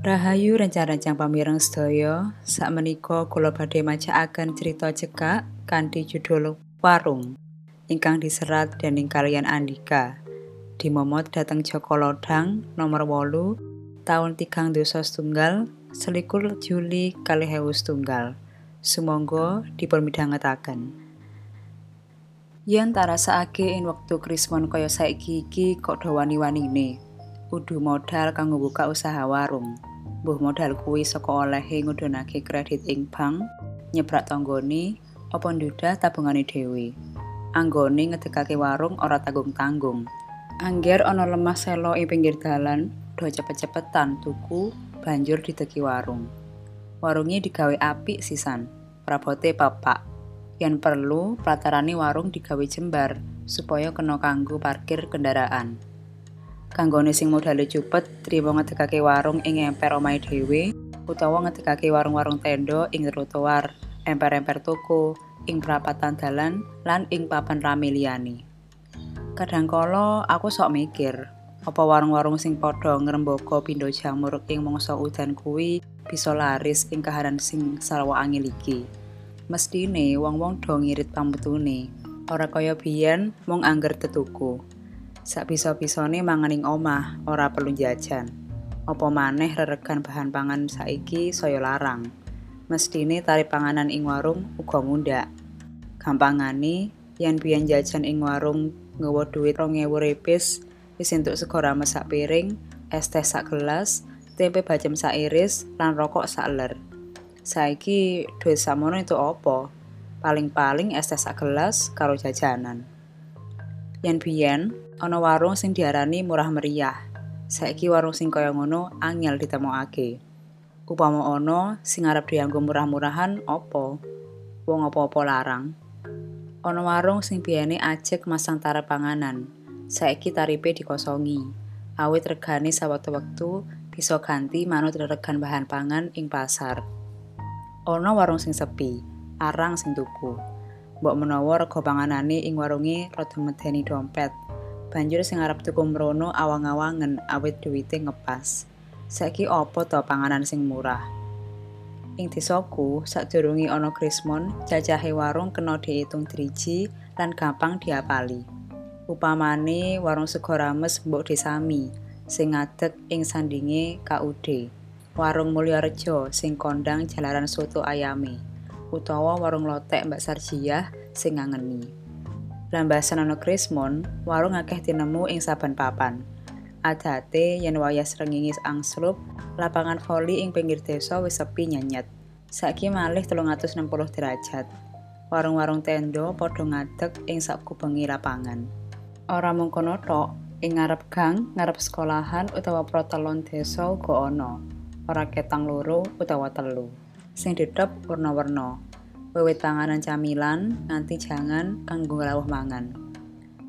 Rahayu rencang-rencang pamireng sedaya, sakmenika kula badhe macaaken cerita cekak kanthi judul Warung ingkang diserat dening kalian Andika. Dimomot dateng Joko Lodang nomor 8 tahun tigang dosa setunggal selikur Juli kali hewu setunggal. Sumangga dipun midhangetaken. Yen tarasake ing wektu krismon kaya saiki iki kok do wani-wanine. Udu modal kanggo buka usaha warung. Mbuh modal kuwi saka olehe kredit ing bank, nyebrak tanggane, apa ndudah tabungane dhewe. Anggone ngedekake warung ora tanggung-tanggung. Angger ana lemah selo ing pinggir dalan, do cepet-cepetan tuku, banjur dideki warung. Warunge digawe apik sisan, prabote papak. Yen perlu, platarane warung digawe jembar supaya kena kanggo parkir kendaraan. Kanggone sing modale cupet, trimo ngedekake warung ing emper omahe dhewe utawa ngedekake warung-warung tenda ing trotoar, emper-emper toko, ing perapatan dalan lan ing papan rame liyane. Kadangkala aku sok mikir, apa warung-warung sing padha ngrembaka pindho jamur ing mangsa udan kuwi bisa laris ing kahanan sing sarwa angel iki. Mestine wong-wong do ngirit pamutune, ora kaya biyen mung angger tetuku. Sak bisa-bisane mangan ing omah, ora perlu jajan. Apa maneh reregan bahan pangan saiki saya larang. Mestine tarif panganan ing warung uga mundhak. Gampangane, yen biyen jajan ing warung nggawa dhuwit 2000 repis, wis entuk sego rames sak piring, es teh sak gelas, tempe bacem sak iris, lan rokok sak ler. Saiki dhuwit samono itu apa? Paling-paling es teh sak gelas karo jajanan. Yen biyen ana warung sing diarani murah meriah. Saiki warung sing kaya ngono angel ditemokake. Upama ana sing arep dianggo murah-murahan apa? Wong apa-apa larang. Ana warung sing biyene ajek masang tarif panganan. Saiki taripe dikosongi. Awit regane sawettu-wektu bisa ganti manut regan bahan pangan ing pasar. Ana warung sing sepi, arang sing tuku. Mbok menawa rega panganane ing warunge rada medeni dompet. Banjur sing arep tuku mrono awang-awangen awit duwite ngepas. Saiki apa to panganan sing murah? Ing desaku, sadurunge ana krismon, jajahe warung kena diitung driji lan gampang diapali. Upamane warung sego rames mbok desami sing ngadeg ing sandinge KUD. Warung Mulyarejo sing kondang jalaran soto ayame. Utawa warung lotek Mbak Sarjiah sing ngangeni. Lambasan ana Krismon, warung akeh tinemu ing saben papan. Adate yen wayah srengenge angslup, lapangan voli ing pinggir desa wis sepi nyenyet. Saiki malih 360 derajat. Warung-warung tenda padha ngadeg ing sakubengi lapangan. Ora mung kono tok, ing ngarep gang, ngarep sekolahan utawa protelon desa uga ana. Ora ketang loro utawa telu. Sing didhep warna-warna. Wiwit panganan camilan nganti jangan kanggo lawuh mangan.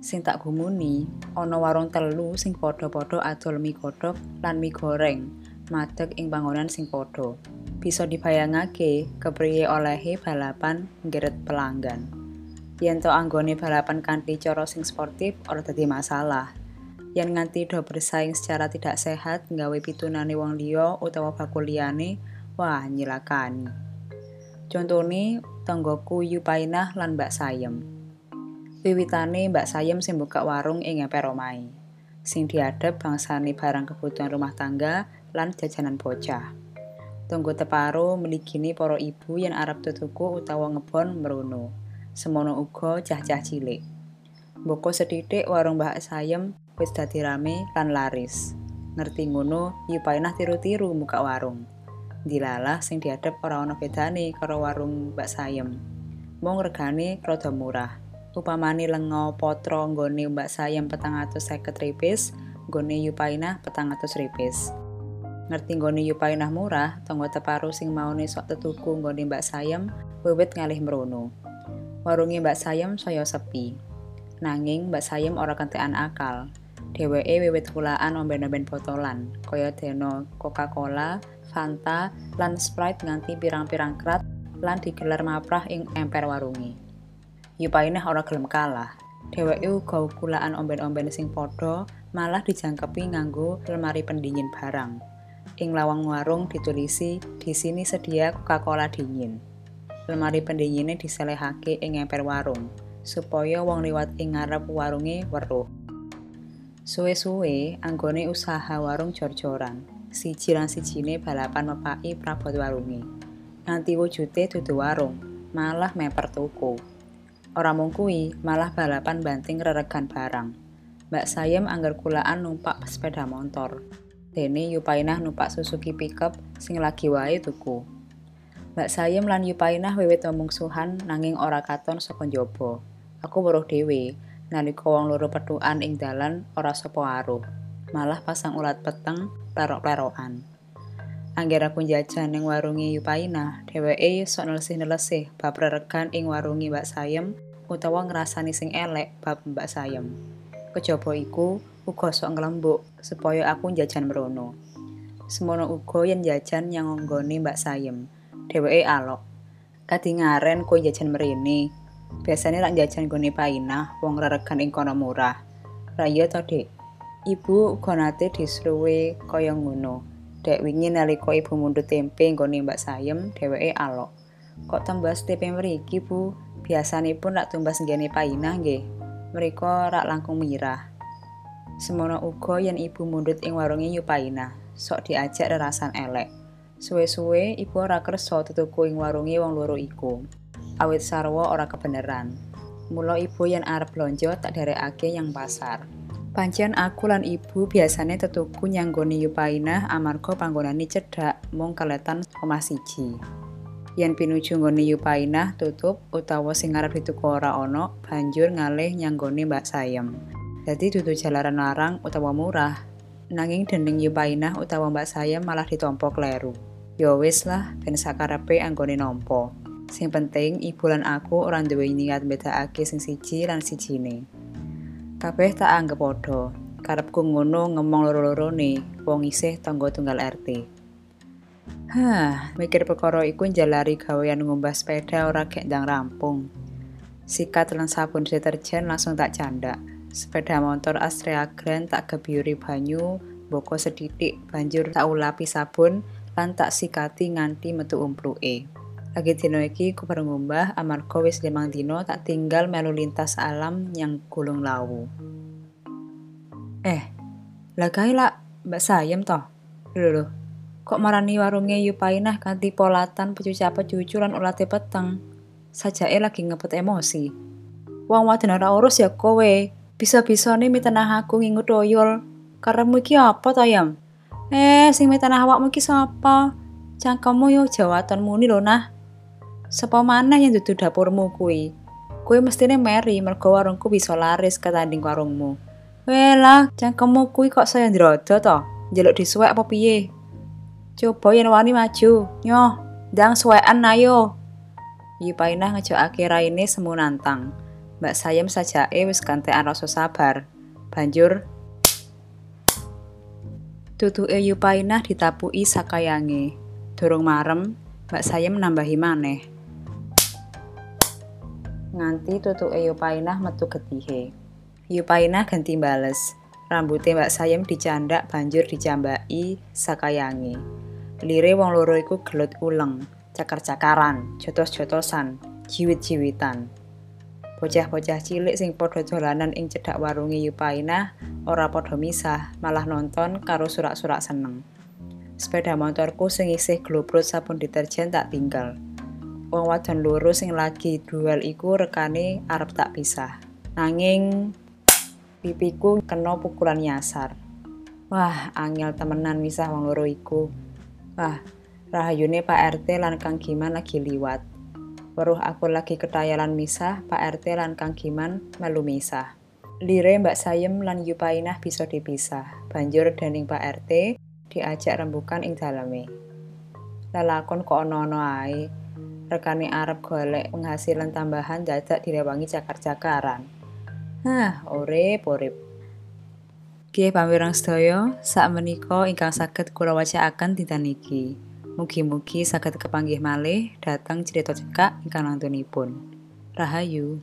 Sing tak gumuni, ana warung telu sing padha-padha adol mie godhog lan mie goreng, madeg ing bangunan sing padha. Bisa dibayangake kepriye olehe balapan nggeret pelanggan. Yen to anggone balapan kanthi cara sing sportif ora dadi masalah. Yen nganti do bersaing secara tidak sehat nggawe pitunane wong liya utawa bakul liyane, wah nyilakani. Contone tanggoku Yupainah lan Mbak Sayem. Wiwitane Mbak Sayem sing buka warung ing emper omahe. Sing diadep bangsane barang kebutuhan rumah tangga lan jajanan bocah. Tunggu teparo meligini para ibu yang arep tutuku utawa ngebon merono. Semono uga cah-cah cilik. Mboko sedidik warung Mbak Sayem wis dadi rame lan laris. Ngerti ngono, Yupainah tiru-tiru buka warung. Dilalah sing diadep ora ana bedane karo warung Mbak Sayem. Mung regane rada murah. Upamane lenga potro nggone Mbak Sayem 450 ripis, nggone Yupainah 400 ripis. Ngerti nggone Yupainah murah, tangga teparu sing maune sok tetuku nggone Mbak Sayem wiwit ngalih mrono. Warunge Mbak Sayem saya sepi. Nanging Mbak Sayem ora kentekan akal. Dheweke wiwit kulaan omben-omben botolan, kaya deno Coca-Cola, Fanta, lan Sprite nganti pirang-pirang krat lan digelar maprah ing emper warungi. Yupaineh ora gelem kalah. Dheweke uga kulaan omben-omben sing padha malah dijangkepi nganggo lemari pendingin barang. Ing lawang warung ditulisi, di sini sedia Coca-Cola dingin. Lemari pendinginnya diselehake ing emper warung, supaya wong liwat ing ngarep warunge weruh. Suwe-suwe, anggone usaha warung jor-joran. Siji lan sijine balapan mepaki prabot warunge. Nganti wujute dudu warung, malah meper tuku. Ora mung kuwi, malah balapan banting reregan barang. Mbak Sayem angger kulaan numpak sepeda motor. Dene Yupainah numpak Suzuki pickup sing lagi wae tuku. Mbak Sayem lan Yupainah wiwit suhan nanging ora katon saka njaba. Aku weruh dhewe nalika wong loro petukan ing dalan ora sapa aruh. Malah pasang ulat peteng perok-perokan. Angger aku jajan ning warungi Yupainah, dheweke sok nelesih-nelesih bab reregan ing warungi Mbak Sayem utawa ngrasani sing elek bab Mbak Sayem. Kejaba iku, uga sok nglembuk supaya aku jajan merono. Semono uga yen jajan yang nggone Mbak Sayem. Dheweke alok. Kadingaren kowe jajan mrene. Biasane rak jajan gone painah wong reregan ing kono murah. Raya to, Dik. Ibu uga nate disruwe kaya ngono. Dek wingi nalika ibu mundut tempe nggone Mbak Sayem, dheweke alok. Kok tembas tempe mriki, Bu? Biasanipun rak tumbas nggene painah nggih. Mereka rak langkung mirah. Semono uga yen ibu mundut ing warunge Yupaina, sok diajak rerasan elek. Suwe-suwe ibu ora kersa tutuku ing warunge wong loro iku. Awit sarwa ora kebeneran. Mula ibu yen arep blonjo tak derekake yang pasar. Pancen aku lan ibu biasane tetuku nyanggone Yupaina amarga panggonane cedhak mung keletan omah siji. Yen pinuju nggone Yupainah tutup utawa sing arep dituku ora ana, banjur ngalih nyanggone Mbak Sayem. Dadi dudu jalaran larang utawa murah. Nanging dening Yupainah utawa Mbak Sayem malah ditompo kleru. Ya wis lah, ben sakarepe anggone nampa. Sing penting ibu lan aku ora duwe niat bedakake sing siji lan sijine. Kabeh tak anggap padha. Karepku ngono ngomong loro-lorone, wong isih tangga tunggal RT. Hah, mikir perkara iku njalari gawean ngumbah sepeda ora gek ndang rampung. Sikat lan sabun deterjen langsung tak candak. Sepeda motor Astrea Grand tak gebiuri banyu, boko sedidik banjur tak ulapi sabun lan tak sikati nganti metu umpluke. Lagi dino iki ku ngumbah amarga wis limang dino tak tinggal melu lintas alam yang gulung lawu. Eh, lagai lah Mbak Sayem toh. Lho, Kok marani warunge Yupainah kanthi polatan pecuca-pecucu lan ulate peteng. Sajake lagi ngepet emosi. Wong wadon ora urus ya kowe. Bisa-bisa nih mitenah aku ngingut oyol. Karemu iki apa to, Yam? Eh, sing mitenah awakmu iki sapa? Cangkemmu yo jawatan muni lho nah. Sapa maneh yang dudu dapurmu kuwi? Kuwi mestine meri mergo warungku bisa laris ketanding warungmu. Weh lah, cangkemmu kuwi kok saya ndrodo to? Njaluk disuwek apa piye? Coba yen wani maju. Nyoh, ndang suwekan ayo. Yupainah ngejokake raine semu nantang. Mbak Sayem sajake wis gantekan rasa sabar. Banjur tutuke Yupainah ditapuki sakayange. Durung marem, Mbak Sayem nambahi maneh. Nganti tutuke Yupainah metu getihe. Yupainah ganti bales. Rambutnya Mbak Sayem dicandak banjur dicambaki sakayange. Lire wong loro iku gelut uleng, cakar-cakaran, jotos-jotosan, jiwit-jiwitan. Bocah-bocah cilik sing padha dolanan ing cedhak warungi Yupaina ora padha misah, malah nonton karo surak-surak seneng. Sepeda motorku sing isih globrot sabun deterjen tak tinggal. Wong wadon loro sing lagi duel iku rekane arep tak pisah. Nanging pipiku kena pukulan nyasar. Wah, angel temenan misah wong loro iku. Wah, rahayune Pak RT lan Kang Giman lagi liwat. Weruh aku lagi ketayalan misah, Pak RT lan Kang Giman melu misah. Lire Mbak Sayem lan Yupainah bisa dipisah. Banjur dening Pak RT diajak rembukan ing daleme. Lalakon kok ono-ono ae. Rekane arep golek penghasilan tambahan dadak direwangi cakar-cakaran. Hah, urip urip. Nggih pamirang sedaya, sak menika ingkang saged kula wacaaken dinten niki. Mugi-mugi saged kepanggih malih dhateng cerita cekak ingkang lantunipun. Rahayu.